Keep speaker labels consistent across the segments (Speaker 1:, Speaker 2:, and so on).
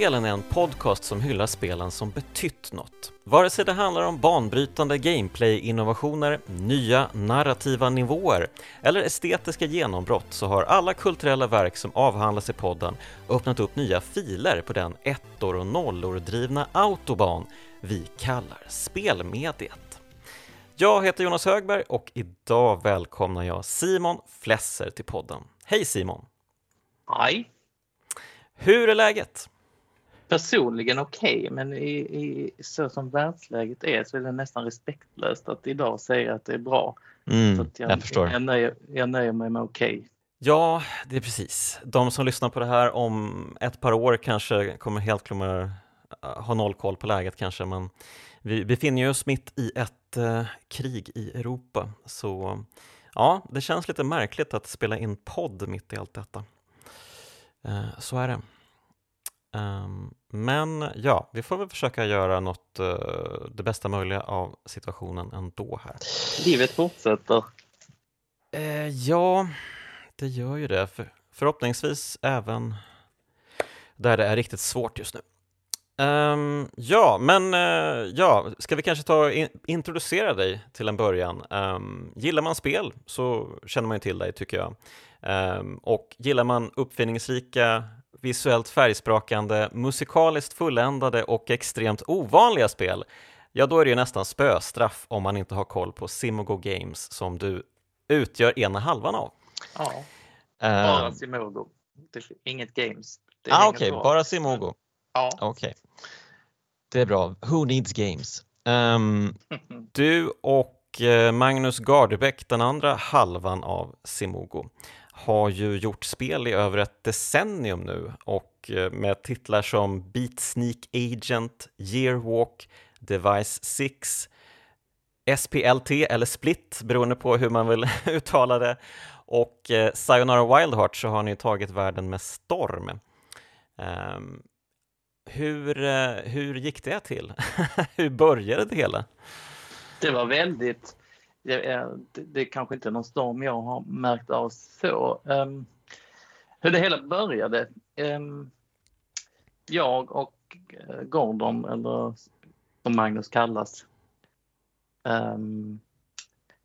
Speaker 1: Spelen är en podcast som hyllar spelen som betytt något. Vare sig det handlar om banbrytande gameplay-innovationer, nya narrativa nivåer eller estetiska genombrott så har alla kulturella verk som avhandlas i podden öppnat upp nya filer på den ettor och nollor drivna autobahn vi kallar spelmediet. Jag heter Jonas Högberg och idag välkomnar jag Simon Flesser till podden. Hej Simon!
Speaker 2: Hej!
Speaker 1: Hur är läget?
Speaker 2: Personligen okej, okay, men i, i, så som världsläget är så är det nästan respektlöst att idag säga att det är bra.
Speaker 1: Mm,
Speaker 2: så jag,
Speaker 1: jag, förstår.
Speaker 2: Jag nöjer, jag nöjer mig med okej. Okay.
Speaker 1: Ja, det är precis. De som lyssnar på det här om ett par år kanske kommer helt kommer ha noll koll på läget kanske, men vi befinner oss mitt i ett eh, krig i Europa, så ja, det känns lite märkligt att spela in podd mitt i allt detta. Eh, så är det. Um, men ja, vi får väl försöka göra något, uh, det bästa möjliga av situationen ändå här.
Speaker 2: Livet fortsätter.
Speaker 1: Uh, ja, det gör ju det. För, förhoppningsvis även där det är riktigt svårt just nu. Um, ja, men uh, ja, ska vi kanske ta in, introducera dig till en början. Um, gillar man spel så känner man ju till dig tycker jag. Um, och gillar man uppfinningsrika, visuellt färgsprakande, musikaliskt fulländade och extremt ovanliga spel, ja då är det ju nästan spöstraff om man inte har koll på Simogo Games som du utgör ena halvan av.
Speaker 2: Ja, bara uh, Simogo. Inget Games.
Speaker 1: Ah, Okej, okay. bara Simogo.
Speaker 2: Ja.
Speaker 1: Okej. Okay. Det är bra. Who needs games? Um, du och eh, Magnus Gardebäck, den andra halvan av Simogo, har ju gjort spel i över ett decennium nu och eh, med titlar som Beat Sneak Agent, Yearwalk, Device 6, SPLT eller Split beroende på hur man vill uttala det och eh, Sayonara Wildheart så har ni tagit världen med storm. Um, hur, uh, hur gick det till? hur började det hela?
Speaker 2: Det var väldigt det, är, det, det är kanske inte någon storm jag har märkt av så. Um, hur det hela började. Um, jag och eh, Gordon, eller som Magnus kallas, um,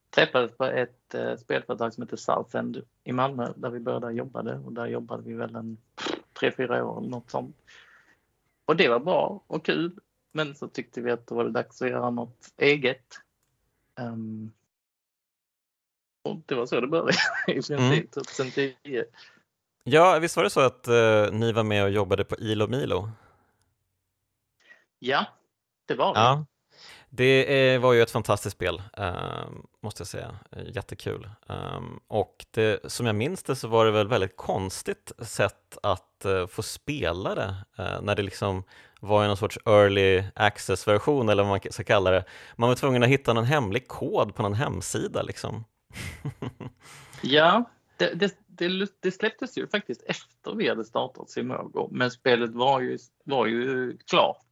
Speaker 2: träffades på ett uh, spelföretag som heter Southend i Malmö där vi båda jobbade och där jobbade vi väl en tre, fyra år eller något sånt. Och det var bra och kul men så tyckte vi att det var dags att göra något eget. Um, och det var så det började i princip, mm. 2010.
Speaker 1: Ja, visst var det så att uh, ni var med och jobbade på Ilo Milo?
Speaker 2: Ja, det var
Speaker 1: vi. Ja. Det är, var ju ett fantastiskt spel, uh, måste jag säga. Jättekul. Um, och det, som jag minns det så var det väl väldigt konstigt sätt att uh, få spela det, uh, när det liksom var i någon sorts early access-version eller vad man ska kalla det. Man var tvungen att hitta någon hemlig kod på någon hemsida liksom.
Speaker 2: ja, det, det, det, det, släpptes ju faktiskt efter vi hade startat Simogo, men spelet var ju, var ju klart.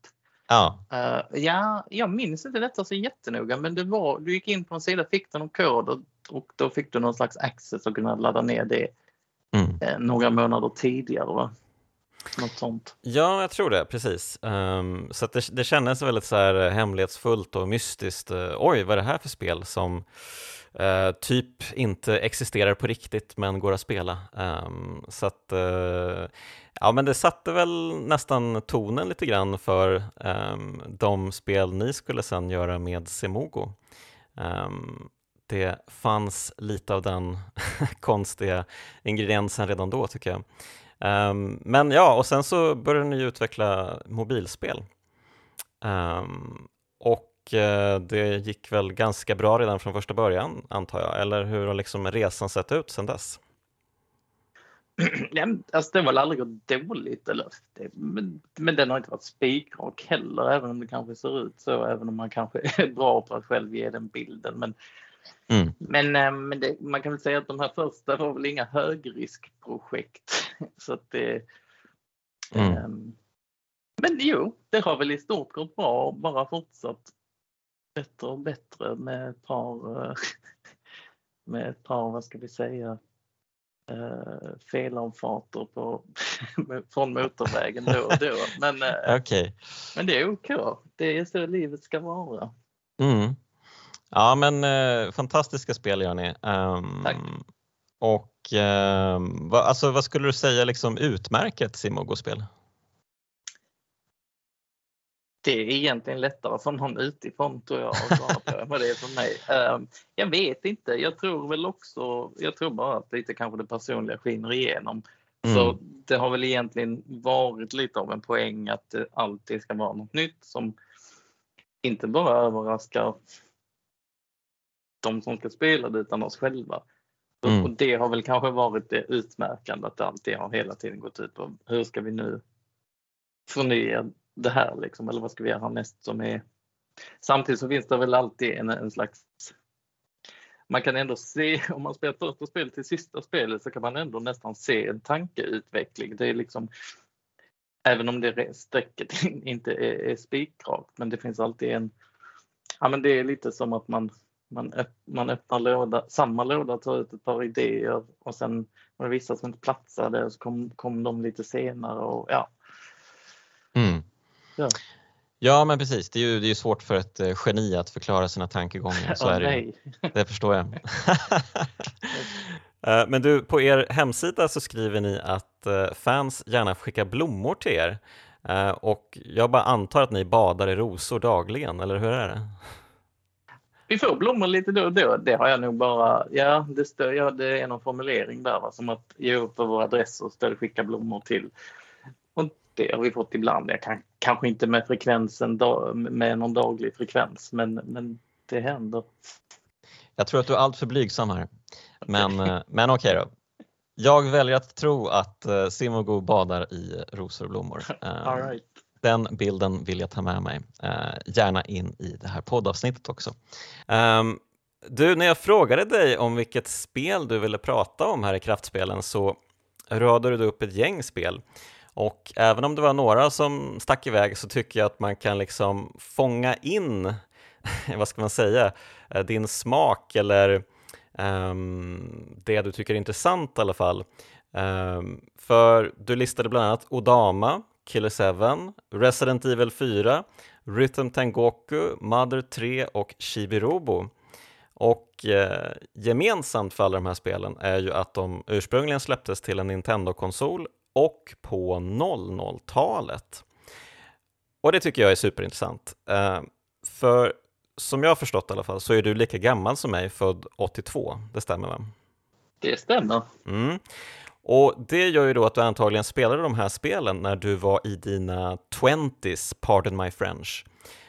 Speaker 1: Ja.
Speaker 2: Uh, ja, jag minns inte detta så jättenoga, men det var, du gick in på en sida, fick du någon kod och, och då fick du någon slags access och kunna ladda ner det mm. uh, några månader tidigare. Va? Något sånt.
Speaker 1: Ja, jag tror det, precis. Um, så det, det kändes väldigt så här hemlighetsfullt och mystiskt. Uh, oj, vad är det här för spel som Uh, typ inte existerar på riktigt men går att spela. Um, så att, uh, ja men det satte väl nästan tonen lite grann för um, de spel ni skulle sen göra med Semogo. Um, det fanns lite av den konstiga ingrediensen redan då tycker jag. men ja, och sen så började ni utveckla mobilspel. och och det gick väl ganska bra redan från första början antar jag, eller hur har liksom resan sett ut sedan dess?
Speaker 2: Ja, alltså det har väl aldrig gått dåligt, eller, men, men den har inte varit spikrak heller, även om det kanske ser ut så, även om man kanske är bra på att själv ge den bilden. Men, mm. men, eh, men det, man kan väl säga att de här första var väl inga högriskprojekt. Så att det, mm. um, men jo, det har väl i stort gått bra, bara fortsatt bättre och bättre med ett par, eh, med ett par, vad ska vi säga, uh, felavfarter på, från motorvägen då och då. Men, uh,
Speaker 1: okay.
Speaker 2: men det är OK. Det är så livet ska vara.
Speaker 1: Mm. Ja men uh, fantastiska spel gör ni. Um,
Speaker 2: Tack.
Speaker 1: Och uh, vad, alltså, vad skulle du säga liksom utmärker ett Simogo-spel?
Speaker 2: Det är egentligen lättare för någon utifrån tror jag att svara på vad det är för mig. Uh, jag vet inte. Jag tror väl också, jag tror bara att lite kanske det personliga skiner igenom. Mm. Så det har väl egentligen varit lite av en poäng att det alltid ska vara något nytt som inte bara överraskar de som ska spela det utan oss själva. Mm. Och det har väl kanske varit det utmärkande att det alltid har hela tiden gått ut på hur ska vi nu förnya det här liksom, eller vad ska vi göra härnäst som är Samtidigt så finns det väl alltid en, en slags man kan ändå se, om man spelar första spelet till sista spelet så kan man ändå nästan se en tankeutveckling. Det är liksom, även om det strecket inte är, är spikrakt, men det finns alltid en, ja men det är lite som att man man, man öppnar låda, samma låda, tar ut ett par idéer och sen var det vissa som inte platsade och så kom, kom de lite senare och ja.
Speaker 1: Mm ja. Ja men precis, det är ju det är svårt för ett eh, geni att förklara sina tankegångar. Så
Speaker 2: oh,
Speaker 1: är det,
Speaker 2: nej.
Speaker 1: det förstår jag. Eh, men du, på er hemsida så skriver ni att eh, fans gärna skickar blommor till er och jag bara antar att ni badar i rosor dagligen, eller hur är det?
Speaker 2: Vi får blommor lite då och då. Det har jag nog bara, ja det, står, ja, det är någon formulering där va? som att ge upp på våra adresser och ställa skicka blommor till. Det har vi fått ibland. Jag kan, kanske inte med frekvensen, med någon daglig frekvens men, men det händer.
Speaker 1: Jag tror att du är alltför blygsam här. Men, eh, men okej då. Jag väljer att tro att uh, Simogo badar i rosor och blommor.
Speaker 2: All right
Speaker 1: den bilden vill jag ta med mig, eh, gärna in i det här poddavsnittet också. Um, du, när jag frågade dig om vilket spel du ville prata om här i Kraftspelen så radade du upp ett gäng spel. Och även om det var några som stack iväg så tycker jag att man kan liksom fånga in, vad ska man säga, eh, din smak eller um, det du tycker är intressant i alla fall. Um, för du listade bland annat Odama, Killer 7, Resident Evil 4, Rhythm Tengoku, Mother 3 och Shibirobo. Och eh, gemensamt för alla de här spelen är ju att de ursprungligen släpptes till en Nintendo-konsol och på 00-talet. Och det tycker jag är superintressant. Eh, för som jag har förstått i alla fall så är du lika gammal som mig, född 82. Det stämmer va?
Speaker 2: Det stämmer.
Speaker 1: Mm. Och det gör ju då att du antagligen spelade de här spelen när du var i dina 20s, pardon my French.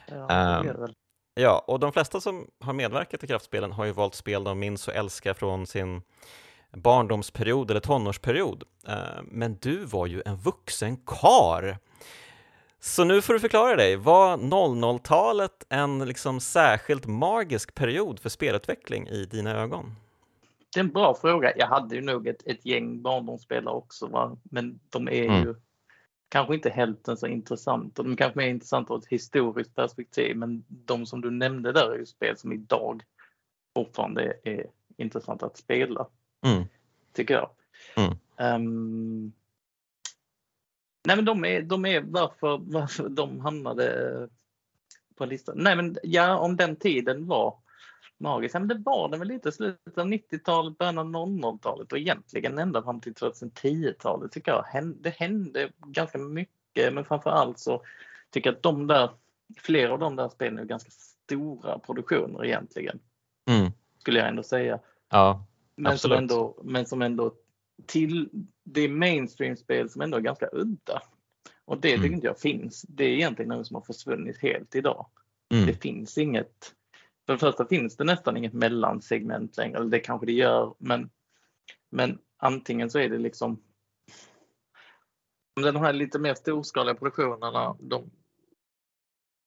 Speaker 2: Ja, um,
Speaker 1: ja, och de flesta som har medverkat i kraftspelen har ju valt spel de minns och älskar från sin barndomsperiod eller tonårsperiod. Uh, men du var ju en vuxen kar. Så nu får du förklara dig, var 00-talet en liksom särskilt magisk period för spelutveckling i dina ögon?
Speaker 2: Det är en bra fråga. Jag hade ju nog ett, ett gäng barndomsspelare också, va? men de är mm. ju kanske inte hälften så intressanta. De är kanske mer intressanta ur ett historiskt perspektiv, men de som du nämnde där är ju spel som idag fortfarande är intressanta att spela.
Speaker 1: Mm.
Speaker 2: Tycker jag.
Speaker 1: Mm.
Speaker 2: Um, nej men de är, de är varför, varför de hamnade på listan. Nej men ja, om den tiden var magisk. Men det var den väl lite slutet av 90-talet, början av 00-talet och egentligen ända fram till 2010-talet tycker jag. Det hände ganska mycket men framför allt så tycker jag att de där, flera av de där spelen är ganska stora produktioner egentligen.
Speaker 1: Mm.
Speaker 2: Skulle jag ändå säga.
Speaker 1: Ja,
Speaker 2: men, som ändå, men som ändå till, det mainstream-spel som ändå är ganska udda. Och det mm. tycker inte jag finns. Det är egentligen något som har försvunnit helt idag. Mm. Det finns inget för det första finns det nästan inget mellansegment längre, eller det kanske det gör, men, men antingen så är det liksom de här lite mer storskaliga produktionerna, de,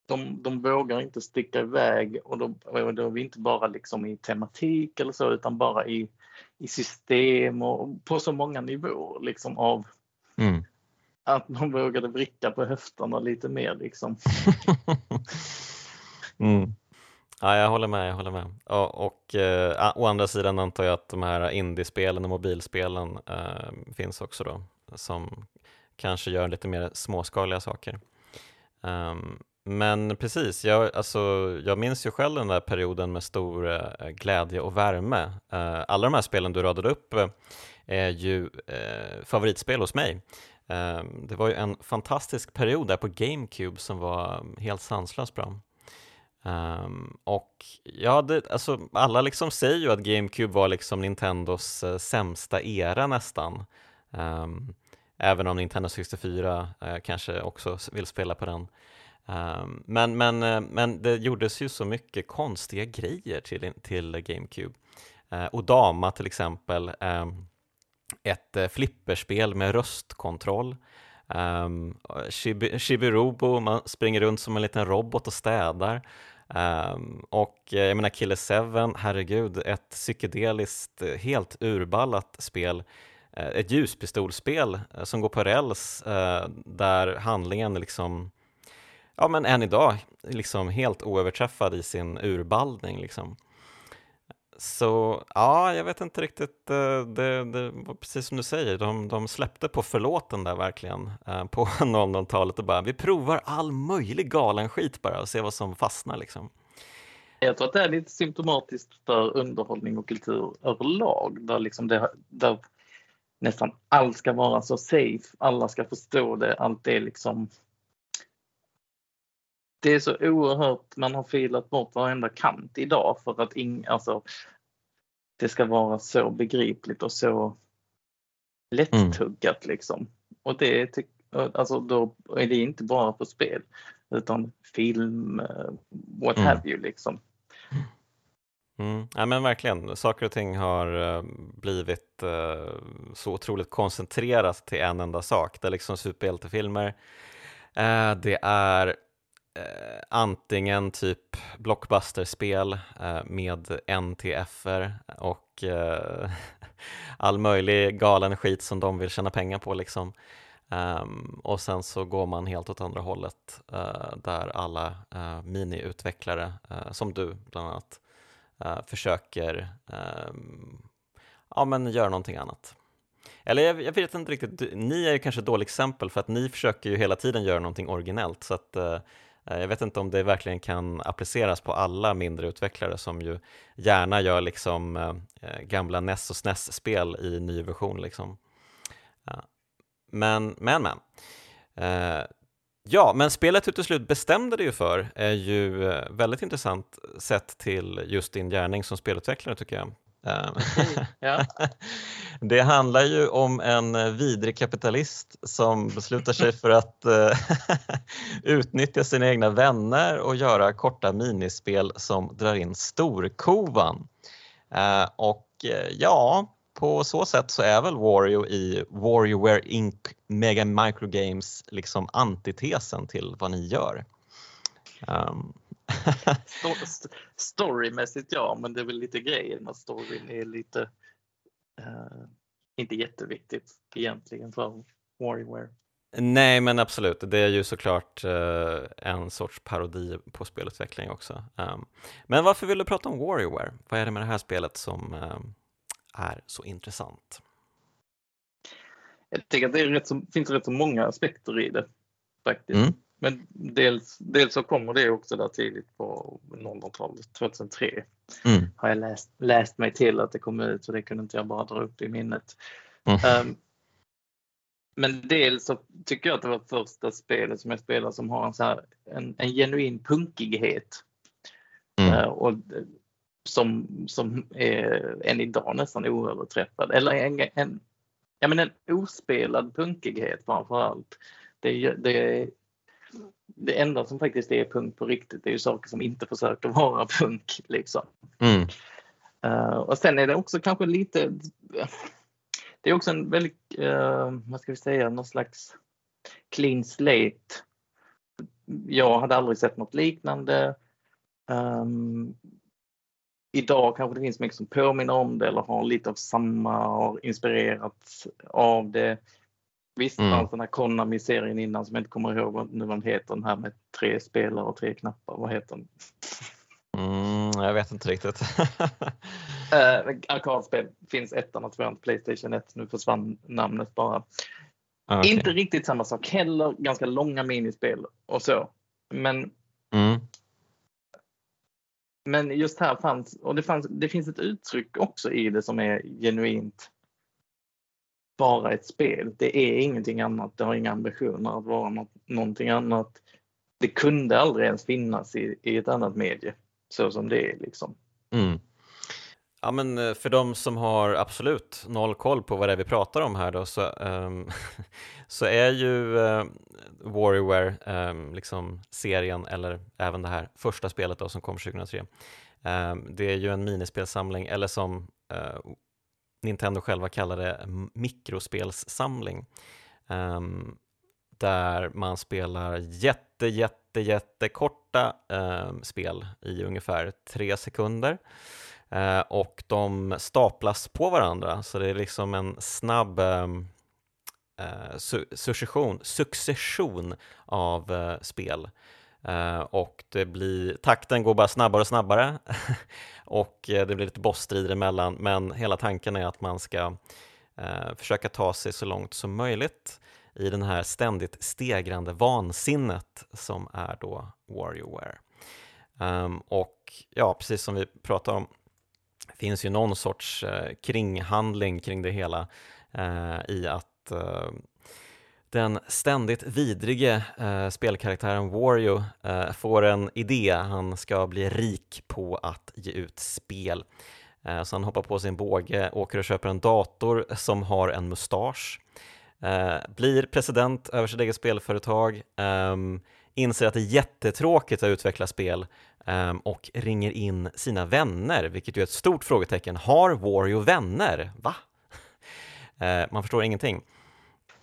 Speaker 2: de, de vågar inte sticka iväg och då, och då är vi inte bara liksom i tematik eller så utan bara i, i system och på så många nivåer liksom av
Speaker 1: mm.
Speaker 2: att de vågade vricka på höfterna lite mer liksom.
Speaker 1: mm. Ja, jag håller med. Jag håller med. Och, och eh, å andra sidan antar jag att de här indiespelen och mobilspelen eh, finns också då, som kanske gör lite mer småskaliga saker. Um, men precis, jag, alltså, jag minns ju själv den där perioden med stor eh, glädje och värme. Eh, alla de här spelen du radade upp eh, är ju eh, favoritspel hos mig. Ehm, det var ju en fantastisk period där på GameCube som var helt sanslöst bra. Ehm, och ja, det, alltså, alla liksom säger ju att GameCube var liksom Nintendos eh, sämsta era nästan. Ehm, även om Nintendo 64 eh, kanske också vill spela på den. Um, men, men, eh, men det gjordes ju så mycket konstiga grejer till, till GameCube. Eh, Odama till exempel, ehm, ett eh, flipperspel med röstkontroll. Um, Shibirubo, man springer runt som en liten robot och städar. Um, och jag menar Killer 7, herregud, ett psykedeliskt, helt urballat spel. Ett ljuspistolspel som går på räls uh, där handlingen liksom, ja men än idag, liksom helt oöverträffad i sin urballning liksom. Så ja, jag vet inte riktigt. Eh, det, det var precis som du säger, de, de släppte på förlåten där verkligen eh, på 00-talet och bara vi provar all möjlig galen skit bara och ser vad som fastnar liksom.
Speaker 2: Jag tror att det är lite symptomatiskt för underhållning och kultur överlag där, liksom det, där nästan allt ska vara så safe, alla ska förstå det, allt är liksom det är så oerhört, man har filat bort varenda kant idag för att ing, alltså, det ska vara så begripligt och så lättuggat mm. liksom. Och det alltså då är det inte bara på spel utan film, eh, what mm. have you liksom.
Speaker 1: Mm. Ja, men verkligen, saker och ting har eh, blivit uh, så otroligt koncentrerat till en enda sak. Det är liksom superhjältefilmer, uh, det är eh, antingen typ blockbusterspel eh, med NTFer och eh, all möjlig galen skit som de vill tjäna pengar på liksom. Um, och sen så går man helt åt andra hållet uh, där alla uh, miniutvecklare, uh, som du bland annat, försöker ehm, ja, men göra någonting annat. Eller jag, jag, vet inte riktigt, ni är ju kanske ett dåligt exempel för att ni försöker ju hela tiden göra någonting originellt så att Eh, jag vet inte om det verkligen kan appliceras på alla mindre utvecklare som ju gärna gör liksom eh, eh, gamla NES och SNES-spel i ny version. Liksom. Men, men, men. Ja, men spelet du till slut bestämde dig ju för är ju väldigt intressant sett till just din gärning som spelutvecklare tycker jag. Ehm, ja. Det handlar ju om en vidrig kapitalist som beslutar sig för att eh, utnyttja sina egna vänner och göra korta minispel som drar in storkovan. Eh, och eh, ja, på så sätt så är väl Wario i Warriorware Inc. Mega Microgames liksom antitesen till vad ni gör. Um,
Speaker 2: Storymässigt ja, men det är väl lite grejen att storyn är lite uh, inte jätteviktigt egentligen för Warrior.
Speaker 1: Nej, men absolut. Det är ju såklart uh, en sorts parodi på spelutveckling också. Um, men varför vill du prata om Warrior? Vad är det med det här spelet som uh, är så intressant?
Speaker 2: Jag tycker att det rätt så, finns rätt så många aspekter i det faktiskt. Mm. Men dels, dels så kommer det också där tidigt på 00-talet, 2003. Mm. Har jag läst, läst mig till att det kom ut så det kunde inte jag bara dra upp i minnet. Mm. Um, men dels så tycker jag att det var första spelet som jag spelade som har en, så här, en, en genuin punkighet. Mm. Uh, och som, som är än idag nästan oöverträffad. Eller en, en, ja, men en ospelad punkighet framför allt. Det, det, det enda som faktiskt är punk på riktigt är ju saker som inte försöker vara punk. Liksom. Mm. Uh, och sen är det också kanske lite, det är också en väldigt, uh, vad ska vi säga, någon slags clean slate. Jag hade aldrig sett något liknande. Um, idag kanske det finns mycket som påminner om det eller har lite av samma, har inspirerats av det. Visst mm. fanns den här Konami-serien innan som jag inte kommer ihåg vad nu den heter, den här med tre spelare och tre knappar. Vad heter den?
Speaker 1: Mm, jag vet inte riktigt.
Speaker 2: uh, arkadspel finns ettan och tvåan Playstation 1. Nu försvann namnet bara. Ah, okay. Inte riktigt samma sak heller. Ganska långa minispel och så. Men mm. Men just här fanns, och det, fanns, det finns ett uttryck också i det som är genuint bara ett spel. Det är ingenting annat. Det har inga ambitioner att vara något, någonting annat. Det kunde aldrig ens finnas i, i ett annat medie så som det är liksom. Mm.
Speaker 1: Ja men eh, för de som har absolut noll koll på vad det är vi pratar om här då så, um, så är ju uh, Warrior um, liksom serien eller även det här första spelet då som kom 2003. Um, det är ju en minispelsamling eller som uh, Nintendo själva kallar det mikrospelssamling ehm, där man spelar jätte, jätte, jättekorta ehm, spel i ungefär tre sekunder Uh, och de staplas på varandra så det är liksom en snabb um, uh, su succession, succession av uh, spel. Eh, och det blir, takten går bara snabbare och snabbare och eh, det blir lite bossstrider emellan men hela tanken är att man ska eh, försöka ta sig så långt som möjligt i den här ständigt stegrande vansinnet som är då Warriorware. Um, ehm, och ja, precis som vi pratade om finns ju någon sorts eh, kringhandling kring det hela eh, i att eh, den ständigt vidrige eh, spelkaraktären Wario eh, får en idé, han ska bli rik på att ge ut spel. Eh, så han hoppar på sin båge, åker och köper en dator som har en mustasch, eh, blir president över sitt eget spelföretag, ehm, inser att det är jättetråkigt att utveckla spel ehm, och ringer in sina vänner, vilket ju är ett stort frågetecken. Har Wario vänner? Va? Eh, man förstår ingenting.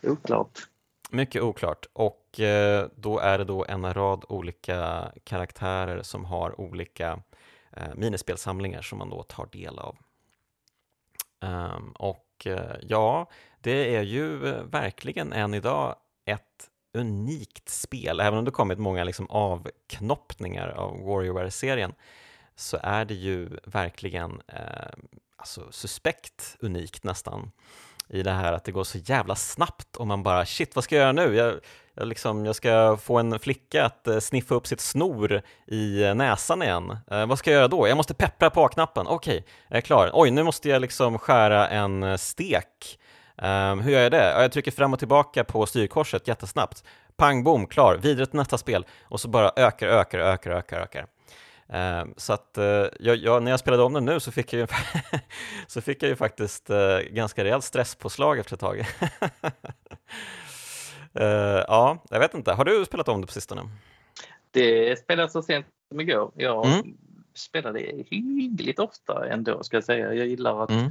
Speaker 2: Oklart.
Speaker 1: Mycket oklart och eh, då är det då en rad olika karaktärer som har olika eh, minispelsamlingar som man då tar del av. Um, och eh, ja, det är ju eh, verkligen än idag ett unikt spel. Även om det kommit många liksom avknoppningar av Warrior-serien så är det ju verkligen eh, alltså suspekt unikt nästan i det här att det går så jävla snabbt och man bara shit, vad ska jag göra nu? Jag, jag, liksom, jag ska få en flicka att eh, sniffa upp sitt snor i eh, näsan igen. Eh, vad ska jag göra då? Jag måste peppra på knappen. Okej, okay, jag är klar. Oj, nu måste jag liksom skära en eh, stek Um, hur gör jag det? Jag trycker fram och tillbaka på styrkorset jättesnabbt. Pang bom, klar, vidare till nästa spel och så bara ökar, ökar, ökar, ökar, ökar. Um, så att uh, jag, jag, när jag spelade om den nu så fick jag ju, så fick jag ju faktiskt uh, ganska rejält stresspåslag efter ett tag. uh, ja, jag vet inte. Har du spelat om det på sistone?
Speaker 2: Det spelade så sent som igår. Jag mm. spelade hyggligt ofta ändå ska jag säga. Jag gillar att mm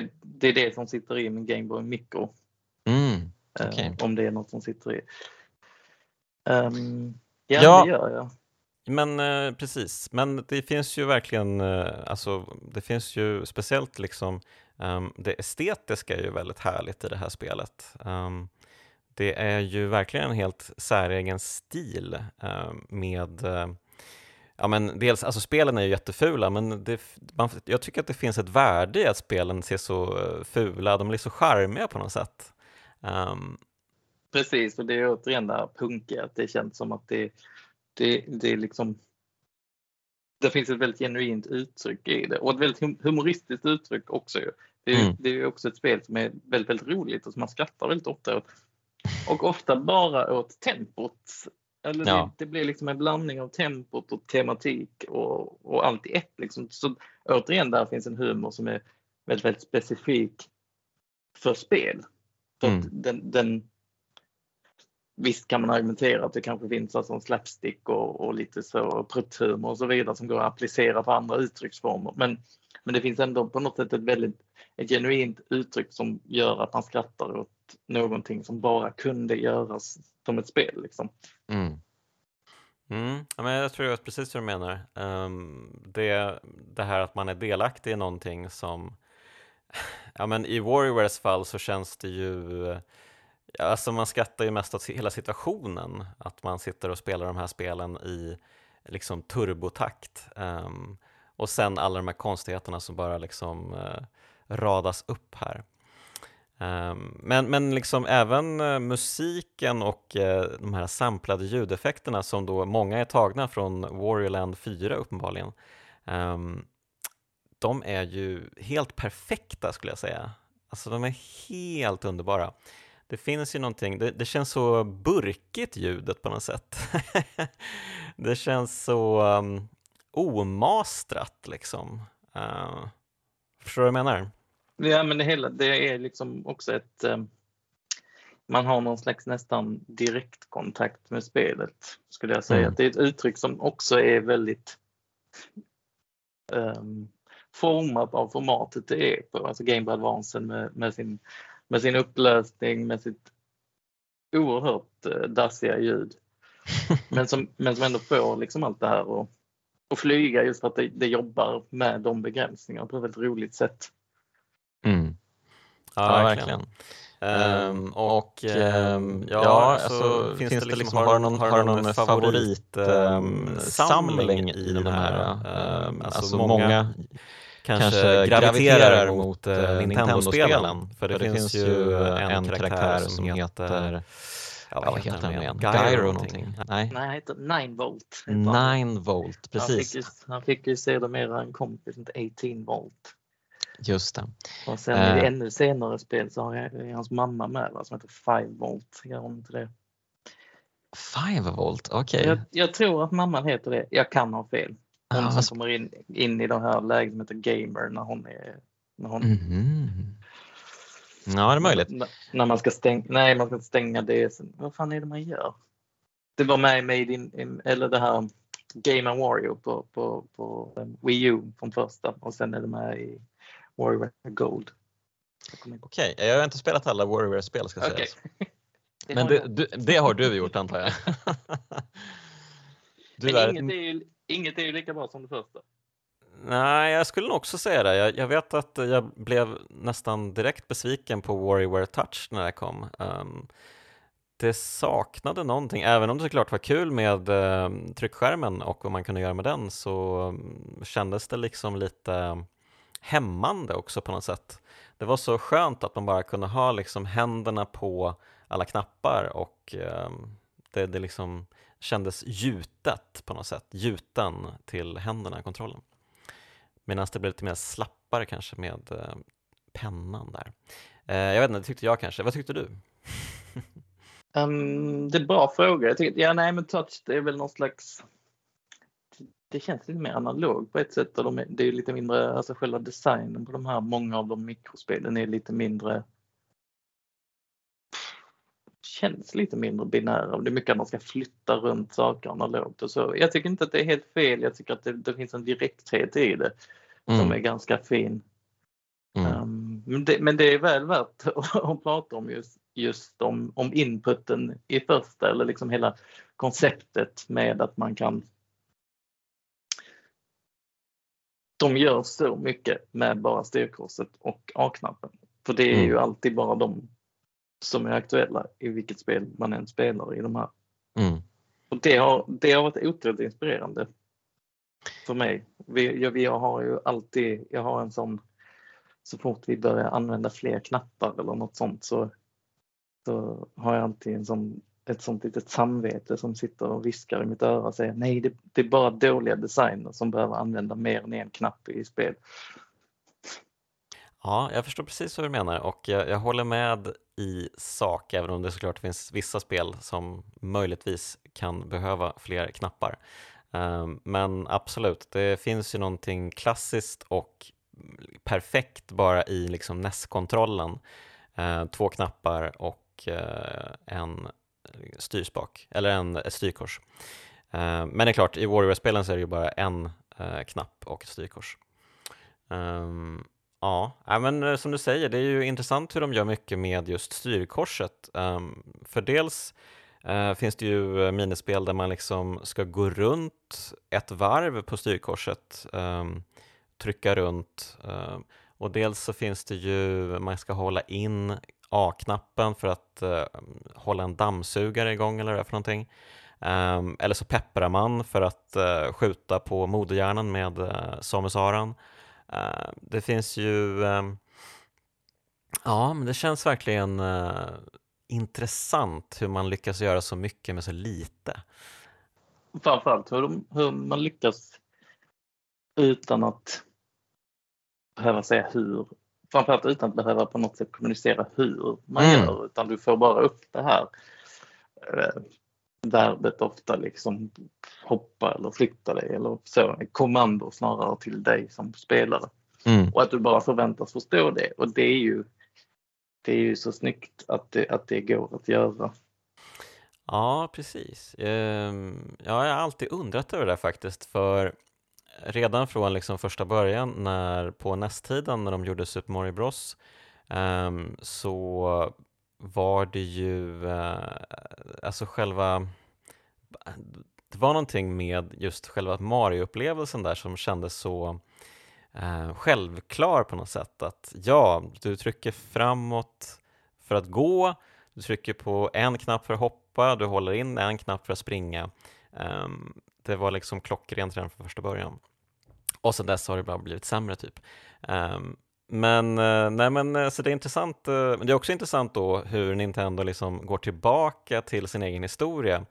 Speaker 2: det, det är det som sitter i min Gameboy Micro. Mm, okay. eh, om det är något som sitter i. Um, ja, ja, det gör jag.
Speaker 1: Men eh, precis, men det finns ju verkligen, eh, alltså det finns ju speciellt liksom um, det estetiska är ju väldigt härligt i det här spelet. Um, det är ju verkligen en helt säregen stil um, med uh, Ja, men dels, alltså spelen är ju jättefula, men det, man, jag tycker att det finns ett värde i att spelen ser så eh, fula, de blir så charmiga på något sätt. Um...
Speaker 2: Precis, och det är återigen det här punkiga, att det känns som att det, det, det är liksom det finns ett väldigt genuint uttryck i det och ett väldigt humoristiskt uttryck också. Det är, mm. det är också ett spel som är väldigt, väldigt roligt och som man skrattar väldigt ofta åt. Och ofta bara åt tempot eller ja. det, det, blir liksom en blandning av tempot och tematik och, och allt i ett. Liksom. Så återigen, där finns en humor som är väldigt, väldigt specifik för spel. För mm. den, den, visst kan man argumentera att det kanske finns alltså slapstick och, och lite så prutthumor och så vidare som går att applicera på andra uttrycksformer. Men, men det finns ändå på något sätt ett väldigt ett genuint uttryck som gör att man skrattar åt någonting som bara kunde göras som ett spel. Liksom. Mm.
Speaker 1: Mm, ja, men jag tror jag precis hur du menar. Um, det, det här att man är delaktig i någonting som Ja men i Warriors fall så känns det ju Alltså man skrattar ju mest åt hela situationen Att man sitter och spelar de här spelen i liksom turbotakt. Um, och sen alla de här konstigheterna som bara liksom uh, radas upp här. Um, men, men liksom även uh, musiken och uh, de här samplade ljudeffekterna som då många är tagna från Warriorland 4 uppenbarligen. Um, de är ju helt perfekta skulle jag säga. Alltså de är helt underbara. Det finns ju någonting, det, det känns så burkigt ljudet på något sätt. det känns så um, omastrat liksom. Uh, förstår du vad jag menar?
Speaker 2: Ja, men det hela, det är liksom också ett... Um, man har någon slags nästan direktkontakt med spelet, skulle jag säga. Mm. Det är ett uttryck som också är väldigt um, format av formatet det är på, alltså Game Boy Advance med, med, sin, med sin upplösning, med sitt oerhört uh, dassiga ljud. men, som, men som ändå får liksom allt det här att, att flyga just för att det, det jobbar med de begränsningarna på ett väldigt roligt sätt.
Speaker 1: Mm. Ja, ja, verkligen. Um, och um, ja, ja alltså, alltså, finns, det liksom, liksom har, någon, har du någon favoritsamling um, i de här? Um, alltså, alltså många kanske graviterar mot uh, Nintendo-spelen. För det, för det finns, finns ju en karaktär som heter
Speaker 2: Ja, vad heter han igen? Gyro någonting? Nej. Nej, han heter Nine Volt.
Speaker 1: Nine Volt, precis.
Speaker 2: Han fick ju, han fick ju sedermera en kompis, inte 18 Volt.
Speaker 1: Just det.
Speaker 2: Och sen i uh, ännu senare spel så har jag hans mamma med va, som heter Five Volt. Gör hon inte det?
Speaker 1: Five Volt, okej. Okay.
Speaker 2: Jag, jag, tror att mamman heter det. Jag kan ha fel. Hon ah, som kommer in, in i de här heter Gamer när hon är... När hon, mm
Speaker 1: -hmm. Ja, det är möjligt. När,
Speaker 2: när man ska stänga, nej man ska stänga det. Vad fan är det man gör? Det var med Made in, eller det här Game Wario på, på, på Wii U från första och sen är det med i Warrior Gold.
Speaker 1: Okej, okay, jag har inte spelat alla Warrior-spel ska okay. sägas. Men det, du, det, har du gjort antar jag?
Speaker 2: du Men är inget, är ju, inget är ju lika bra som det första.
Speaker 1: Nej, jag skulle nog också säga det. Jag, jag, vet att jag blev nästan direkt besviken på Warrior Touch när det kom. Um, det saknade någonting, även om det såklart var kul med um, tryckskärmen och vad man kunde göra med den så um, kändes det liksom lite hämmande också på något sätt. Det var så skönt att man bara kunde ha liksom händerna på alla knappar och um, det, det liksom kändes gjutet på något sätt, gjuten till händerna i kontrollen. Medan det blev lite mer slappare kanske med eh, pennan där. Eh, jag vet inte, det tyckte jag kanske. Vad tyckte du?
Speaker 2: um, det är en bra fråga. Jag tyckte, ja, nej, men touch det är väl någon slags det känns lite mer analog på ett sätt. Och de det är lite mindre, alltså själva designen på de här, många av de mikrospelen är lite mindre känns lite mindre binära. Det är mycket att man ska flytta runt saker analogt och så. Jag tycker inte att det är helt fel. Jag tycker att det, det finns en direkthet i det mm. som är ganska fin. Mm. Um, men, det, men, det, är väl värt att, att prata om just, just om, om inputen i första eller liksom hela konceptet med att man kan de gör så mycket med bara styrkorset och A-knappen. För det är mm. ju alltid bara de som är aktuella i vilket spel man än spelar i de här. Mm. Och det har, det har varit otroligt inspirerande för mig. Vi, jag, vi har ju alltid, jag har en sån, så fort vi börjar använda fler knappar eller något sånt så, så har jag alltid en sån ett sånt litet samvete som sitter och viskar i mitt öra och säger nej, det, det är bara dåliga designer som behöver använda mer än en knapp i spel.
Speaker 1: Ja, jag förstår precis vad du menar och jag, jag, håller med i sak, även om det såklart finns vissa spel som möjligtvis kan behöva fler knappar. Ehm, men absolut, det finns ju någonting klassiskt och perfekt bara i liksom NES-kontrollen. Ehm, två knappar och eh, en styrspak, eller en, ett styrkors. Ehm, men det är klart, i Warrior-spelen så är det ju bara en eh, knapp och ett styrkors. Um, ja, men eh, som du säger, det är ju intressant hur de gör mycket med just styrkorset. Ehm, för dels eh, finns det ju eh, minispel där man liksom ska gå runt ett varv på styrkorset, ehm, trycka runt ehm, och dels så finns det ju, man ska hålla in A-knappen för att hålla en dammsugare igång eller vad det är för någonting. Eller så pepprar man för att skjuta på moderhjärnan med Samus Aran. Uh, det finns ju, um, ja men det känns verkligen uh, intressant hur man lyckas göra så mycket med så lite.
Speaker 2: Framförallt hur, de, hur man lyckas utan att behöva säga hur. Framförallt utan att behöva på något sätt kommunicera hur man mm. gör utan du får bara upp det här eh, verbet ofta liksom hoppa eller flytta dig eller så, kommando snarare till dig som spelare. Mm. Och att du bara förväntas förstå det och det är ju det är ju så snyggt att det, att det går att göra.
Speaker 1: Ja, precis. Ehm, jag har alltid undrat över det faktiskt, för redan från liksom första början när, på nästtiden när de gjorde Super Mario Bros ehm, så var det ju, eh, alltså själva, det var någonting med just själva Mario-upplevelsen där som kändes så eh, självklar på något sätt. Att ja, du trycker framåt för att gå, du trycker på en knapp för att hoppa, du håller in en knapp för att springa. Eh, det var liksom klockrent redan från första början. Och sen dess har det bara blivit sämre typ. Eh, men, eh, nej men eh, så det är intressant, eh, men det är också intressant då hur Nintendo liksom går tillbaka till sin egen historia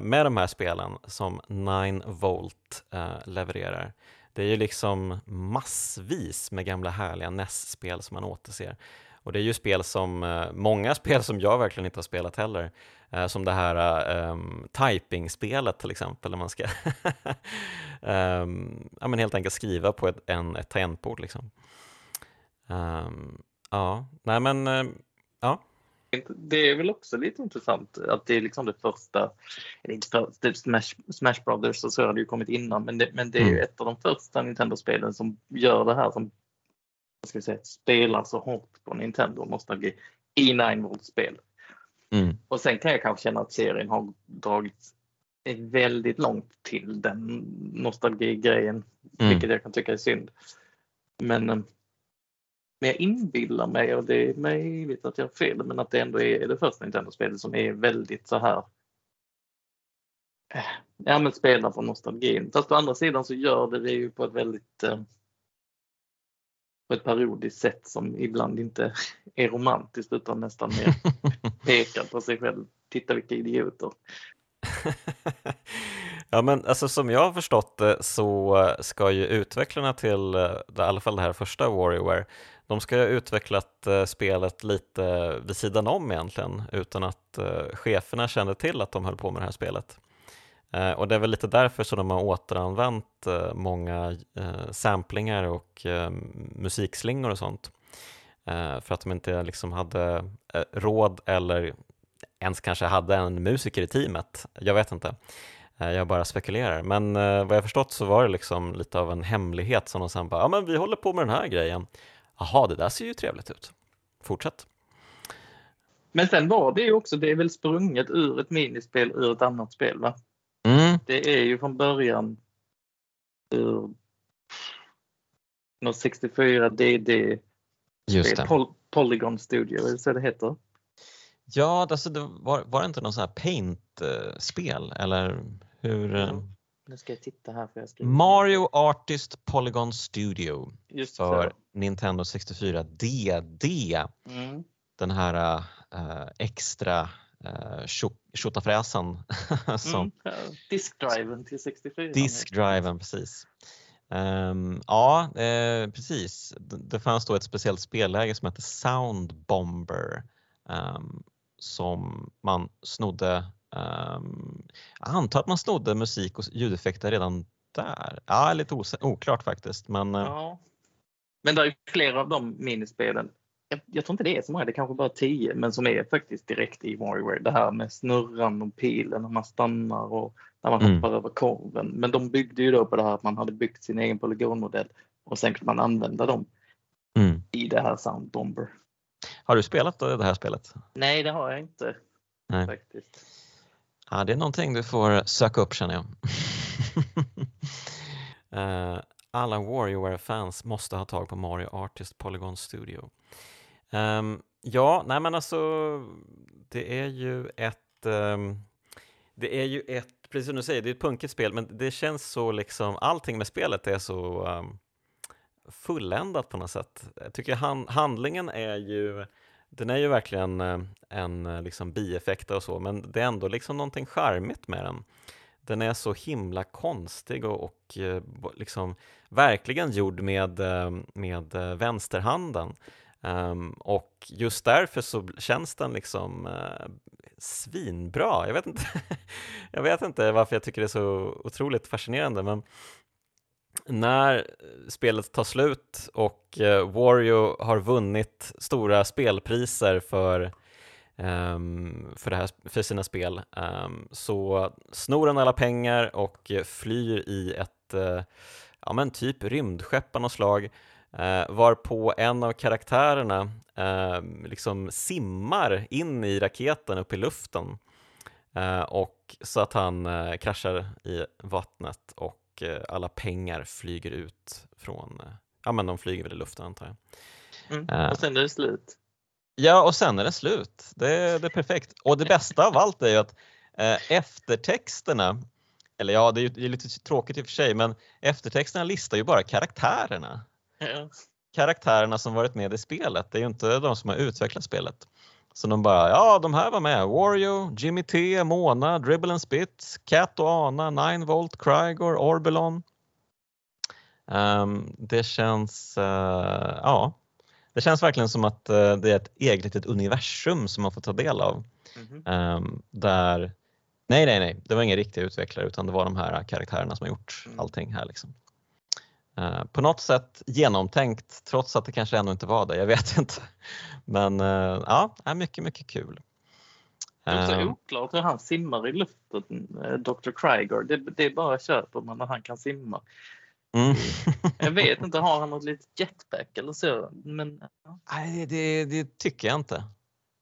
Speaker 1: med de här spelen som 9 Volt levererar. Det är ju liksom massvis med gamla härliga NES-spel som man återser. Och det är ju spel som, många spel som jag verkligen inte har spelat heller. Som det här um, typing-spelet till exempel, där man ska um, ja, men helt enkelt skriva på ett, en, ett tangentbord. Liksom. Um, ja, nej men, ja
Speaker 2: det är väl också lite intressant att det är liksom det första, eller inte för, typ Smash, Smash Brothers och så har det ju kommit innan, men det, men det är ju mm. ett av de första Nintendo-spelen som gör det här som ska vi säga, spelar så hårt på Nintendo nostalgi i 9-volt-spel. Mm. Och sen kan jag kanske känna att serien har dragit väldigt långt till den nostalgigrejen, mm. vilket jag kan tycka är synd. Men men jag inbillar mig, och det är möjligt att jag har fel, men att det ändå är det första Nintendo-spelet som är väldigt så här eh, Ja men spelar på nostalgin. Fast å andra sidan så gör det det ju på ett väldigt eh, på ett parodiskt sätt som ibland inte är romantiskt utan nästan mer pekar på sig själv. Titta vilka idioter.
Speaker 1: ja men alltså som jag har förstått det så ska ju utvecklarna till eh, i alla fall det här första WarioWare de ska ha utvecklat eh, spelet lite vid sidan om egentligen utan att eh, cheferna kände till att de höll på med det här spelet. Eh, och det är väl lite därför som de har återanvänt många samplingar och musikslingor och sånt. för att de inte liksom hade råd eller ens kanske hade en musiker i teamet. Jag vet inte. Jag bara spekulerar, men vad jag förstått så var det liksom lite av en hemlighet som de sen bara, ja men vi håller på med den här grejen Jaha, det där ser ju trevligt ut. Fortsätt.
Speaker 2: Men sen var det ju också, det är väl sprunget ur ett minispel ur ett annat spel va? Mm. Det är ju från början ur något 64 DD Just det. Pol Polygon Studio, är det så det heter?
Speaker 1: Ja, alltså det var, var det inte någon sån här Paint-spel eller hur? Mm.
Speaker 2: Nu ska jag titta här för jag.
Speaker 1: Mario Artist Polygon Studio Just för så. Nintendo 64 DD. Mm. Den här äh, extra äh, tjotafräsen.
Speaker 2: som... Mm, diskdriven till 64.
Speaker 1: Diskdriven, precis. Um, ja, eh, precis. Det, det fanns då ett speciellt spelläge som hette Sound Bomber um, som man snodde Um, jag antar att man snodde musik och ljudeffekter redan där. Ja, lite oklart faktiskt. Men, eh, ja.
Speaker 2: Men det är flera av de minispelen. Jag, jag, tror inte det är så många, det är kanske bara tio, men som är faktiskt direkt i WarioWare. Det här med snurran och pilen när man stannar och när man mm. hoppar över korven. Men de byggde ju då på det här att man hade byggt sin egen polygonmodell och sen kunde man använda dem mm. i det här Sound Bomber.
Speaker 1: Har du spelat det här spelet?
Speaker 2: Nej, det har jag inte. Nej. Faktiskt.
Speaker 1: Ja, det är någonting du får söka upp känner jag. uh, alla WarioWare-fans måste ha tag på Mario Artist Polygon Studio. Um, ja, nej men alltså det är ju ett um, det är ju ett, precis som du säger, det är ett punkigt spel, men det känns så liksom, allting med spelet är så um, fulländat på något sätt. Jag tycker han, handlingen är ju, den är ju verkligen eh, en eh, liksom bieffekt och så, men det är ändå liksom någonting charmigt med den. Den är så himla konstig och, och eh, liksom verkligen gjord med, eh, med eh, vänsterhanden. Um, och just därför så känns den liksom uh, svinbra. Jag vet, inte jag vet inte varför jag tycker det är så otroligt fascinerande, men när spelet tar slut och uh, Wario har vunnit stora spelpriser för, för, det här, för sina spel um, så snor han alla pengar och flyr i ett uh, ja, men typ rymdskepp av något slag Eh, varpå en av karaktärerna eh, liksom simmar in i raketen upp i luften eh, och så att han eh, kraschar i vattnet och eh, alla pengar flyger ut från, eh, ja men de flyger väl i luften antar jag.
Speaker 2: Mm, och sen är det slut.
Speaker 1: Ja, och sen är det slut. Det, det är perfekt. Och det bästa av allt är ju att eftertexterna eller ja, det är, ju, lite tråkigt i och för sig, men eftertexterna listar ju bara karaktärerna.
Speaker 2: Ja.
Speaker 1: Karaktärerna som varit med i spelet, det är ju inte de som har utvecklat spelet. Så de bara, ja de här var med, Wario, Jimmy T, Mona, Dribble and Spit, Cat och Ana, 9 Volt, Krygor, Orbelon. Um, det känns, uh, ja, det känns verkligen som att uh, det är ett eget litet universum som man får ta del av. Mm um, där, nej nej nej, det var inga riktiga utvecklare utan det var de här karaktärerna som har gjort mm. allting här. Liksom. Eh, på något sätt genomtänkt trots att det kanske ännu inte var det, jag vet inte. Men uh, ja, mycket, mycket kul.
Speaker 2: Det är så uh, oklart hur han simmar i luften, Dr. Krygor. Det, det är bara köper man när han kan simma. Mm. jag vet inte, har han något litet jetpack eller så? Men,
Speaker 1: ja. Nej, det, det tycker jag inte. Han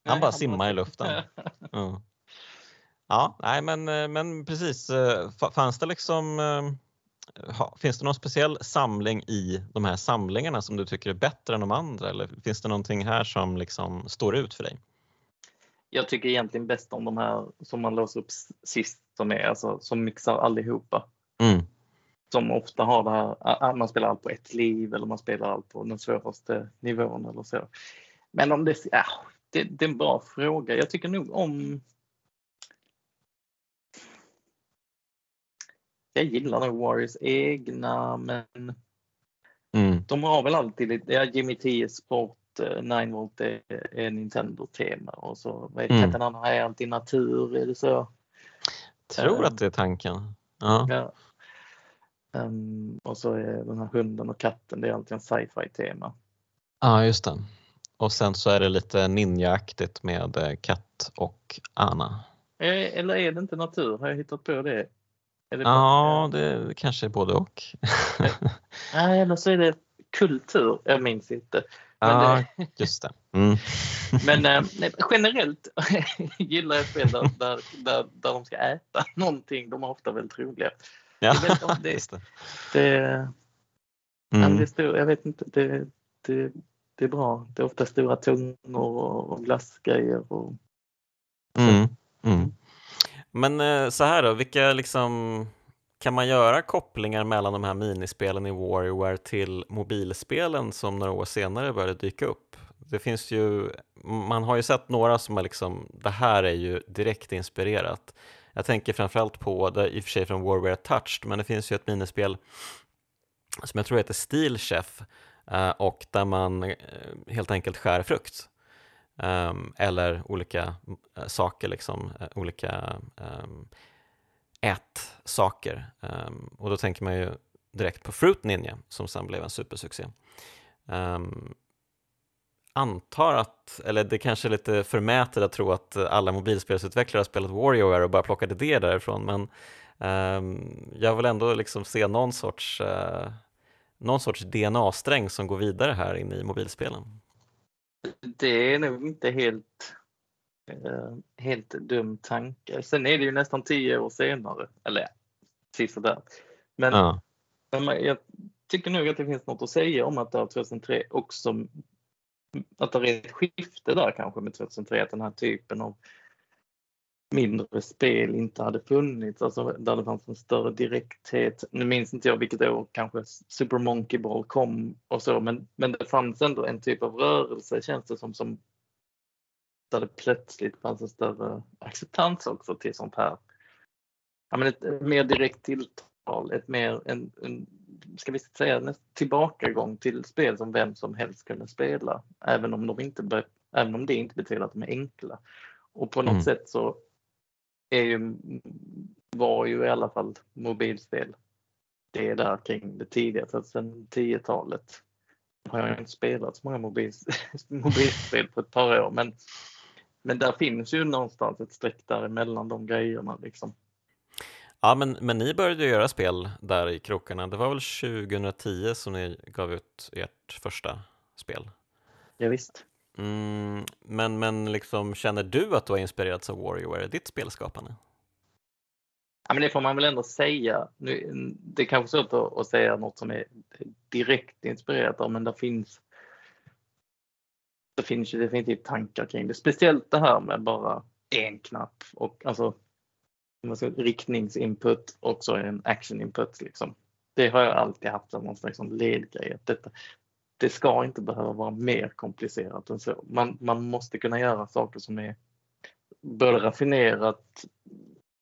Speaker 1: nej, bara han simmar bara... i luften. mm. Ja, nej men, men precis. Fanns det liksom finns det någon speciell samling i de här samlingarna som du tycker är bättre än de andra eller finns det någonting här som liksom står ut för dig?
Speaker 2: Jag tycker egentligen bäst om de här som man låser upp sist som är alltså som mixar allihopa. Mm. Som ofta har det här, man spelar allt på ett liv eller man spelar allt på den svåraste nivån eller så. Men om det, ja, det, det är en bra fråga. Jag tycker nog om jag gillar nog Warriors egna men mm. de har väl alltid lite, ja, Jimmy T Sport, 9 eh, volt är, är Nintendo-tema och så vad är det, mm. andra är alltid natur, är det så?
Speaker 1: Tror um, att det är tanken. Ja. ja.
Speaker 2: Um, och så är den här hunden och katten, det är alltid en sci-fi tema.
Speaker 1: Ja, just det. Och sen så är det lite ninjaaktigt med eh, katt och Anna.
Speaker 2: Eh, eller är det inte natur? Har jag hittat på det?
Speaker 1: Det ja, det kanske är både och.
Speaker 2: Nej, eller så är det kultur. Jag minns inte.
Speaker 1: Men ja, det... just det. Mm.
Speaker 2: Men äh, generellt gillar jag spel där, där, där, där de ska äta någonting. De är ofta väldigt roliga. Ja, jag vet om det, det. det, mm. det stor, jag vet inte, det, det, det är bra. Det är ofta stora tungor och, och glassgrejer. Och,
Speaker 1: mm. Mm. Men eh, så här då, vilka liksom kan man göra kopplingar mellan de här minispelen i Warrior till mobilspelen som några år senare började dyka upp? Det finns ju, man har ju sett några som är liksom, det här är ju direkt inspirerat. Jag tänker framförallt på, det i och för sig från Warware Touched, men det finns ju ett minispel som jag tror heter Steel Chef eh, och där man eh, helt enkelt skär frukt. Ehm, eller olika eh, saker, liksom, olika um, ätsaker. Ehm, och då tänker man ju direkt på Fruit Ninja som sen blev en supersuccé. Um, antar att, eller det kanske är lite förmätet att tro att alla mobilspelsutvecklare har spelat Warrior och bara plockat idéer därifrån, men jag vill ändå liksom se någon sorts, uh, någon sorts DNA-sträng som går vidare här in i mobilspelen.
Speaker 2: Det är nog inte helt, eh, helt dum tanke. Sen är det ju nästan tio år senare, eller ja, där. Men, ja. men jag tycker nog att det finns något att säga om att det 2003 också att det är ett skifte där kanske med 2003, att den här typen av mindre spel inte hade funnits, alltså där det fanns en större direkthet. Nu minns inte jag vilket år kanske Super Monkey Ball kom och så, men, men det fanns ändå en typ av rörelse känns det som, som där det plötsligt fanns en större acceptans också till sånt här. Ja, men ett mer direkt tilltal, ett mer, en, en ska vi säga, tillbakagång till spel som vem som helst kunde spela, även om, de inte, även om det inte betyder att de är enkla. Och på något mm. sätt så är ju, var ju i alla fall mobilspel det där kring det tidiga, för sen 10-talet har jag inte spelat så många mobil, mobilspel på ett par år men, men där finns ju någonstans ett streck däremellan de grejerna liksom.
Speaker 1: Ja, men, men ni började göra spel där i krokarna. Det var väl 2010 som ni gav ut ert första spel?
Speaker 2: Ja, visst.
Speaker 1: Mm, men men liksom, känner du att du har inspirerats av WarioWare, ditt spelskapande?
Speaker 2: Ja, men det får man väl ändå säga. Nu, det är kanske svårt att, att säga något som är direkt inspirerat av, men det finns det finns ju definitivt tankar kring det. Speciellt det här med bara en knapp och alltså riktningsinput och så en actioninput. Liksom. Det har jag alltid haft som någon slags ledgrej. detta, det ska inte behöva vara mer komplicerat än så. Man, man måste kunna göra saker som är både raffinerat,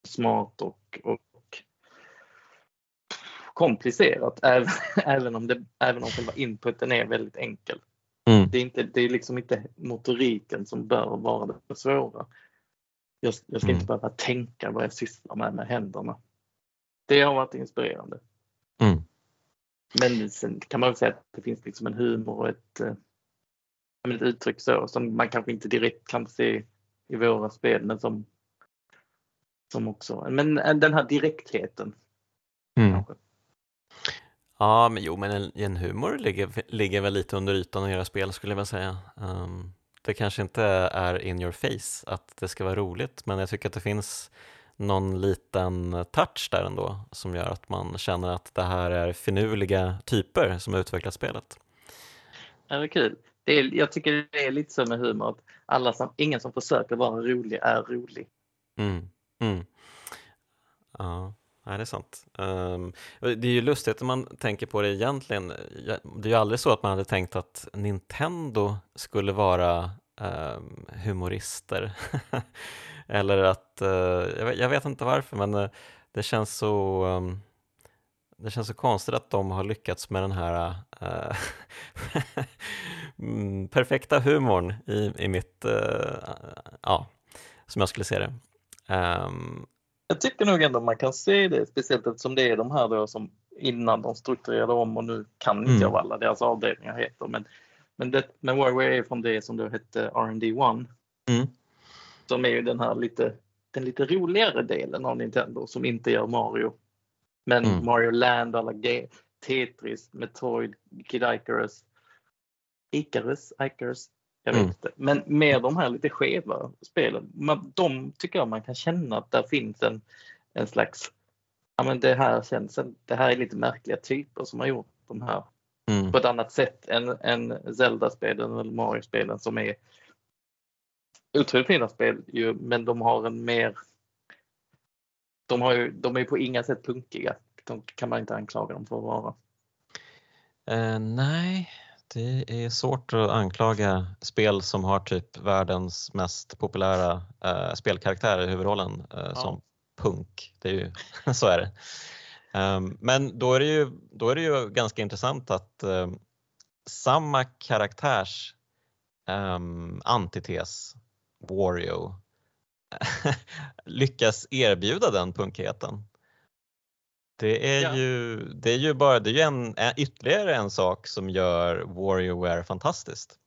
Speaker 2: smart och, och komplicerat även, även, om det, även om själva inputen är väldigt enkel. Mm. Det, är inte, det är liksom inte motoriken som bör vara det svåra. Jag, jag ska mm. inte behöva tänka vad jag sysslar med med händerna. Det har varit inspirerande. Mm. Men sen kan man säga att det finns liksom en humor och ett, eh, ett uttryck så som man kanske inte direkt kan se i våra spel men som, som också, men den här direktheten. Mm.
Speaker 1: Ja, men jo, men en, en humor ligger, ligger väl lite under ytan i era spel skulle jag vilja säga. Um, det kanske inte är in your face att det ska vara roligt, men jag tycker att det finns någon liten touch där ändå som gör att man känner att det här är finurliga typer som har utvecklat spelet.
Speaker 2: Ja, det är kul. Det är, jag tycker det är lite så med humor att alla som, ingen som försöker vara rolig är rolig.
Speaker 1: Mm, mm. Ja, Nej, det är sant. Um, det är ju lustigt när man tänker på det egentligen. Det är ju aldrig så att man hade tänkt att Nintendo skulle vara um, humorister. Eller att, uh, jag, vet, jag, vet, inte varför men uh, det känns så um, det känns så konstigt att de har lyckats med den här uh, perfekta humorn i, i mitt, ja, som jag skulle se det. Um,
Speaker 2: jag tycker nog ändå man kan se det, speciellt eftersom det är de här då som innan de strukturerade om och nu kan inte mm. jag vad alla deras avdelningar heter. Men, men, det, men Warware är från det som då hette R&D 1 mm. Som är ju den här lite, den lite roligare delen av Nintendo som inte gör Mario. Men mm. Mario Land, alla G Tetris, Metroid, Kid Icarus, Icarus, Icarus, jag vet mm. inte. Men med de här lite skeva spelen, man, de tycker jag man kan känna att där finns en, en slags, ja men det här känns, det här är lite märkliga typer som har gjort de här mm. på ett annat sätt än, än Zelda-spelen eller Mario-spelen som är otroligt fina spel ju, men de har en mer de, har ju, de är på inga sätt punkiga. De kan man inte anklaga dem för att vara.
Speaker 1: Uh, nej, det är svårt att anklaga spel som har typ världens mest populära uh, spelkaraktär i huvudrollen uh, ja. som punk. Det är ju, så är det. Um, men då är det, ju, då är det ju ganska intressant att um, samma karaktärs um, antites, Wario, lyckas erbjuda den punkheten. Det är, ja. ju, det är ju bara det är ju en, ytterligare en sak som gör WarioWare fantastiskt.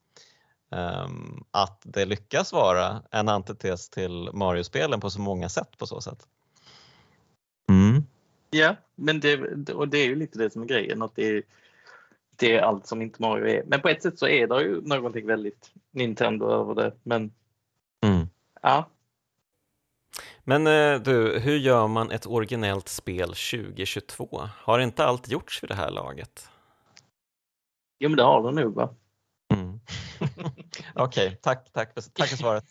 Speaker 1: Um, att det lyckas vara en antites till Mario-spelen på så många sätt på så sätt.
Speaker 2: Mm. Ja, men det, och det är ju lite det som är grejen, att det är, det är allt som inte Mario är. Men på ett sätt så är det ju någonting väldigt Nintendo över det. Men mm. ja,
Speaker 1: men eh, du, hur gör man ett originellt spel 2022? Har inte allt gjorts vid det här laget?
Speaker 2: Jo, men det har det nog va?
Speaker 1: Mm. Okej, okay, tack, tack, för, tack för svaret.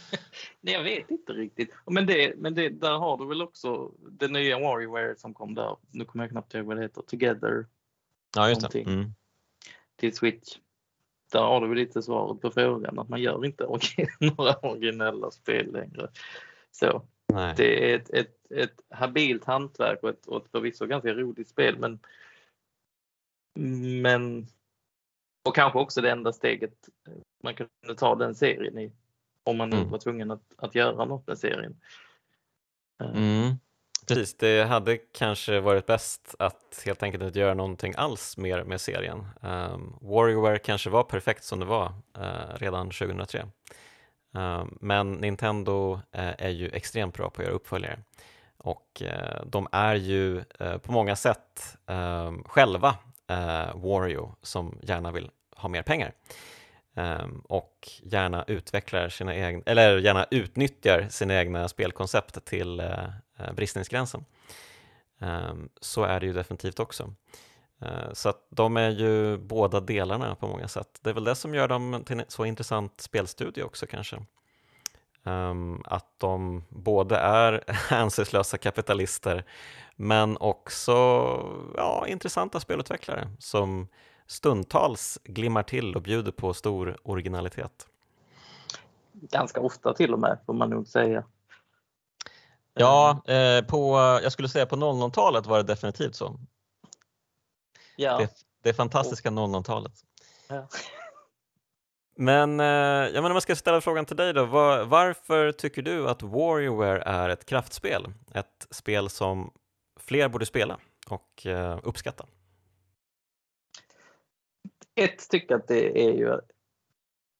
Speaker 2: Nej, jag vet inte riktigt. Men, det, men det, där har du väl också det nya Warrior som kom där. Nu kommer jag knappt ihåg vad det heter. Together.
Speaker 1: Ja, just det. Mm.
Speaker 2: Till Switch. Där har du väl lite svaret på frågan att man gör inte några originella spel längre. Så Nej. det är ett, ett, ett habilt hantverk och ett, och ett förvisso ganska roligt spel men men och kanske också det enda steget man kunde ta den serien i om man mm. var tvungen att, att göra något med serien.
Speaker 1: Eh. Mm. Precis, det hade kanske varit bäst att helt enkelt inte göra någonting alls mer med serien. Um, Warrior kanske var perfekt som det var uh, redan 2003. Eh, men Nintendo eh, är ju extremt bra på att göra uppföljare och eh, de är ju på många sätt själva Wario som gärna vill ha mer pengar. Ehm, och gärna utvecklar sina egna, eller gärna utnyttjar sina egna spelkoncept till bristningsgränsen. Ehm, så är det ju definitivt också. Eh, så att de är ju båda delarna på många sätt. Det är väl det som gör dem till en så intressant spelstudie också kanske. Um, att de både är hänsynslösa kapitalister men också ja, intressanta spelutvecklare som stundtals glimmar till och bjuder på stor originalitet.
Speaker 2: Ganska ofta till och med får man nog säga.
Speaker 1: Ja, eh, på, jag skulle säga på 00-talet var det definitivt så. Ja. Det, det fantastiska 00-talet. Ja. Men, eh, ja, men om jag ska ställa frågan till dig då, var, varför tycker du att WarioWare är ett kraftspel? Ett spel som fler borde spela och eh, uppskatta?
Speaker 2: ett tycker att det är ju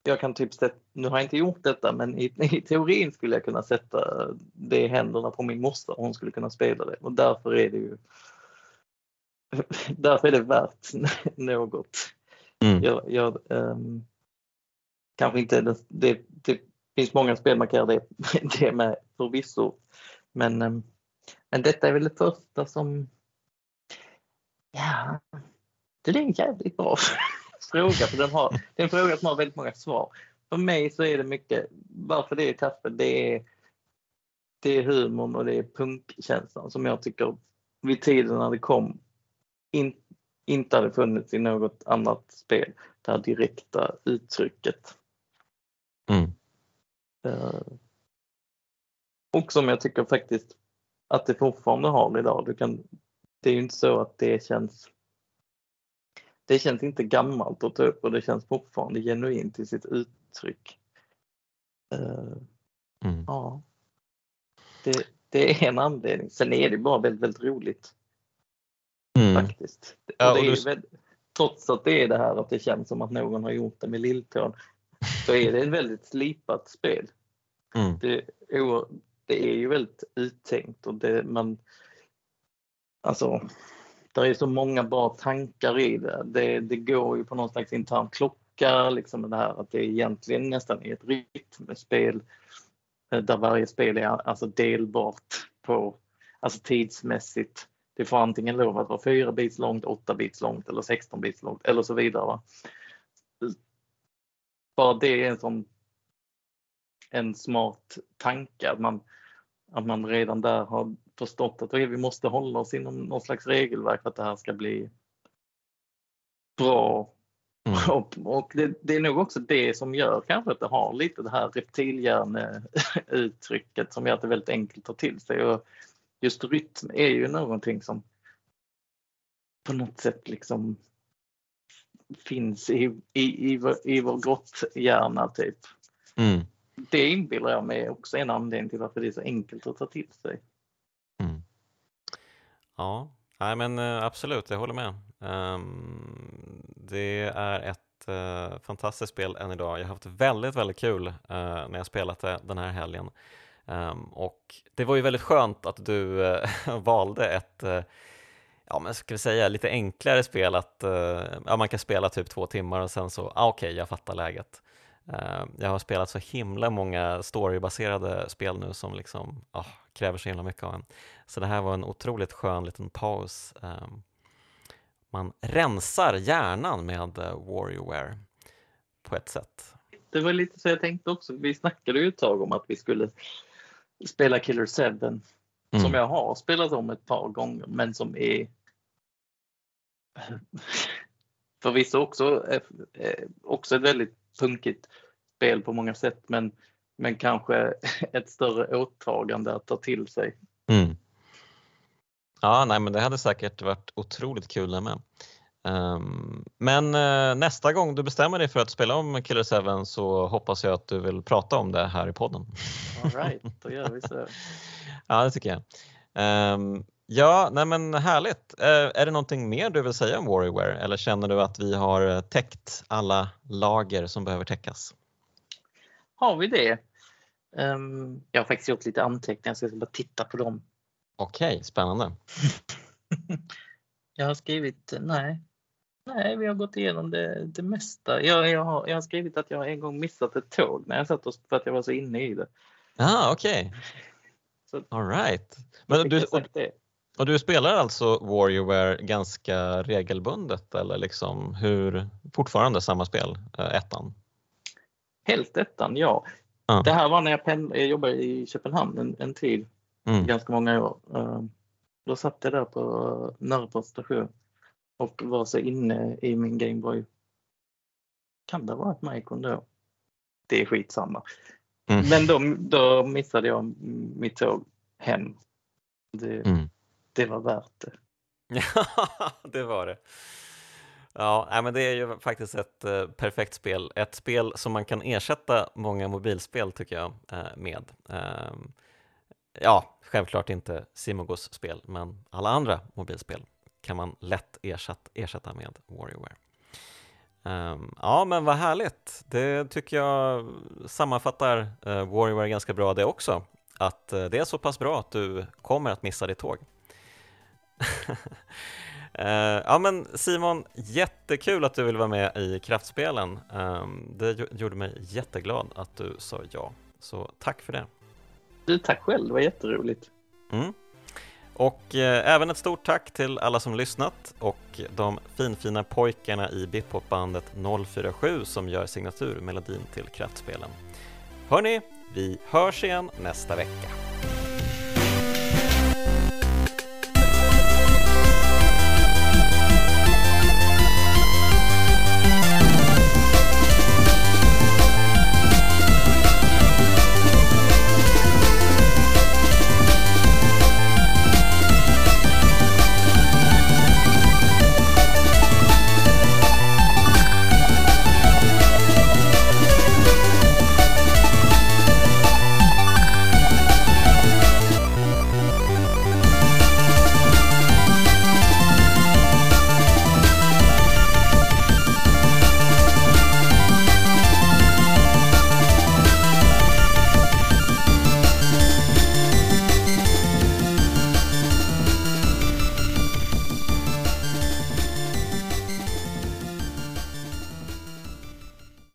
Speaker 2: jag kan typ sätta, nu har jag inte gjort detta men i, i, teorin skulle jag kunna sätta det i händerna på min moster och hon skulle kunna spela det och därför är det ju därför är det värt något. Mm. Jag, jag um, kanske inte, det, det, det, finns många spel man kan göra det, det med förvisso men, um, men detta är väl det första som ja, det är en jävligt bra fråga, för den har, det är en fråga som har väldigt många svar. För mig så är det mycket, varför det är kaffe, det är, det är humorn och det är punkkänslan som jag tycker vid tiden när det kom in, inte hade funnits i något annat spel. Det här direkta uttrycket. Mm. Uh, och som jag tycker faktiskt att det fortfarande har idag. Du kan, det är ju inte så att det känns det känns inte gammalt att ta upp och det känns fortfarande genuint i sitt uttryck. Uh, mm. Ja. Det, det, är en anledning. Sen är det bara väldigt, väldigt roligt. Mm. Faktiskt. Ja, och du... väldigt, trots att det är det här att det känns som att någon har gjort det med lilltån så är det ett väldigt slipat spel. Mm. Det, det, är ju väldigt uttänkt och det, man Alltså det är så många bra tankar i det. det. Det går ju på någon slags intern klocka, liksom det här att det är egentligen nästan är ett rytmspel eh, där varje spel är alltså delbart på, alltså tidsmässigt. Det får antingen lov att vara 4 bits långt, 8 bits långt eller 16 bits långt eller så vidare. Va? Bara det är en sån en smart tanke att man, att man redan där har förstått att vi måste hålla oss inom någon slags regelverk för att det här ska bli bra. Mm. Och, och det, det, är nog också det som gör kanske att det har lite det här reptilhjärneuttrycket som gör att det är väldigt enkelt att ta till sig. Och just rytm är ju någonting som på något sätt liksom finns i, i, i, vår, i vår grotthjärna typ. Mm. Det inbillar jag mig också en anledning till varför det är så enkelt att ta till sig.
Speaker 1: Ja, nej men eh, absolut, jag håller med. Um, det är ett uh, fantastiskt spel än idag. Jag har haft väldigt, väldigt kul uh, när jag spelat det den här helgen. Um, och det var ju väldigt skönt att du uh, valde ett eh, ja, men ska vi säga lite enklare spel att eh, ja, man kan spela typ två timmar och sen så, ah, okej, okay, jag fattar läget. Uh, jag har spelat så himla många storybaserade spel nu som liksom, oh, kräver så himla mycket av en. Så det här var en otroligt skön liten paus. Um, man rensar hjärnan med uh, Warriorware på ett sätt.
Speaker 2: det var lite så jag tänkte också. Vi snackade ju ett tag om att vi skulle spela Killer 7 mm. som jag har spelat om ett par gånger men som är förvisso också, också ett väldigt punkigt spel på många sätt men, men kanske ett större åtagande att ta till sig. Mm.
Speaker 1: Ja, nej, men det hade säkert varit otroligt kul det med. Um, men uh, nästa gång du bestämmer dig för att spela om Killer 7 så hoppas jag att du vill prata om det här i podden.
Speaker 2: All right, då gör vi så.
Speaker 1: ja, det tycker jag. Um, ja, nej men härligt. Uh, är det någonting mer du vill säga om Warrior eller känner du att vi har täckt alla lager som behöver täckas?
Speaker 2: Har vi det? Um, jag har faktiskt gjort lite anteckningar så jag ska bara titta på dem.
Speaker 1: Okej, okay, spännande.
Speaker 2: jag har skrivit, nej, Nej, vi har gått igenom det, det mesta. Jag, jag, har, jag har skrivit att jag en gång missat ett tåg när jag satt och, för att jag var så inne i det.
Speaker 1: Ah, okej. Okay. All right. Men du, och, och, du spelar alltså Warriorware ganska regelbundet eller liksom hur, fortfarande samma spel, eh, ettan?
Speaker 2: Helt ettan, ja. Ah. Det här var när jag, pen, jag jobbade i Köpenhamn en, en tid, mm. ganska många år. Uh, då satt jag där på Nörreport station och var så inne i min Gameboy. Kan det ha varit Micron då? Det är skitsamma. Mm. Men då, då missade jag mitt tåg hem. Det, mm. det var värt det.
Speaker 1: Ja, det var det. Ja, men det är ju faktiskt ett eh, perfekt spel. Ett spel som man kan ersätta många mobilspel tycker jag eh, med. Ehm, ja, självklart inte Simogos spel, men alla andra mobilspel kan man lätt ersätta, ersätta med Warriorware. Um, ja, men vad härligt. Det tycker jag sammanfattar uh, Warriorware ganska bra det också. Att uh, det är så pass bra att du kommer att missa ditt tåg. uh, ja, men Simon, jättekul att du vill vara med i Kraftspelen. Um, det gjorde mig jätteglad att du sa ja, så tack för det.
Speaker 2: Du, tack själv, det var jätteroligt.
Speaker 1: Mm. Och eh, även ett stort tack till alla som lyssnat och de finfina pojkarna i Bitpopbandet 047 som gör signaturmelodin till Kraftspelen. Hörni, vi hörs igen nästa vecka.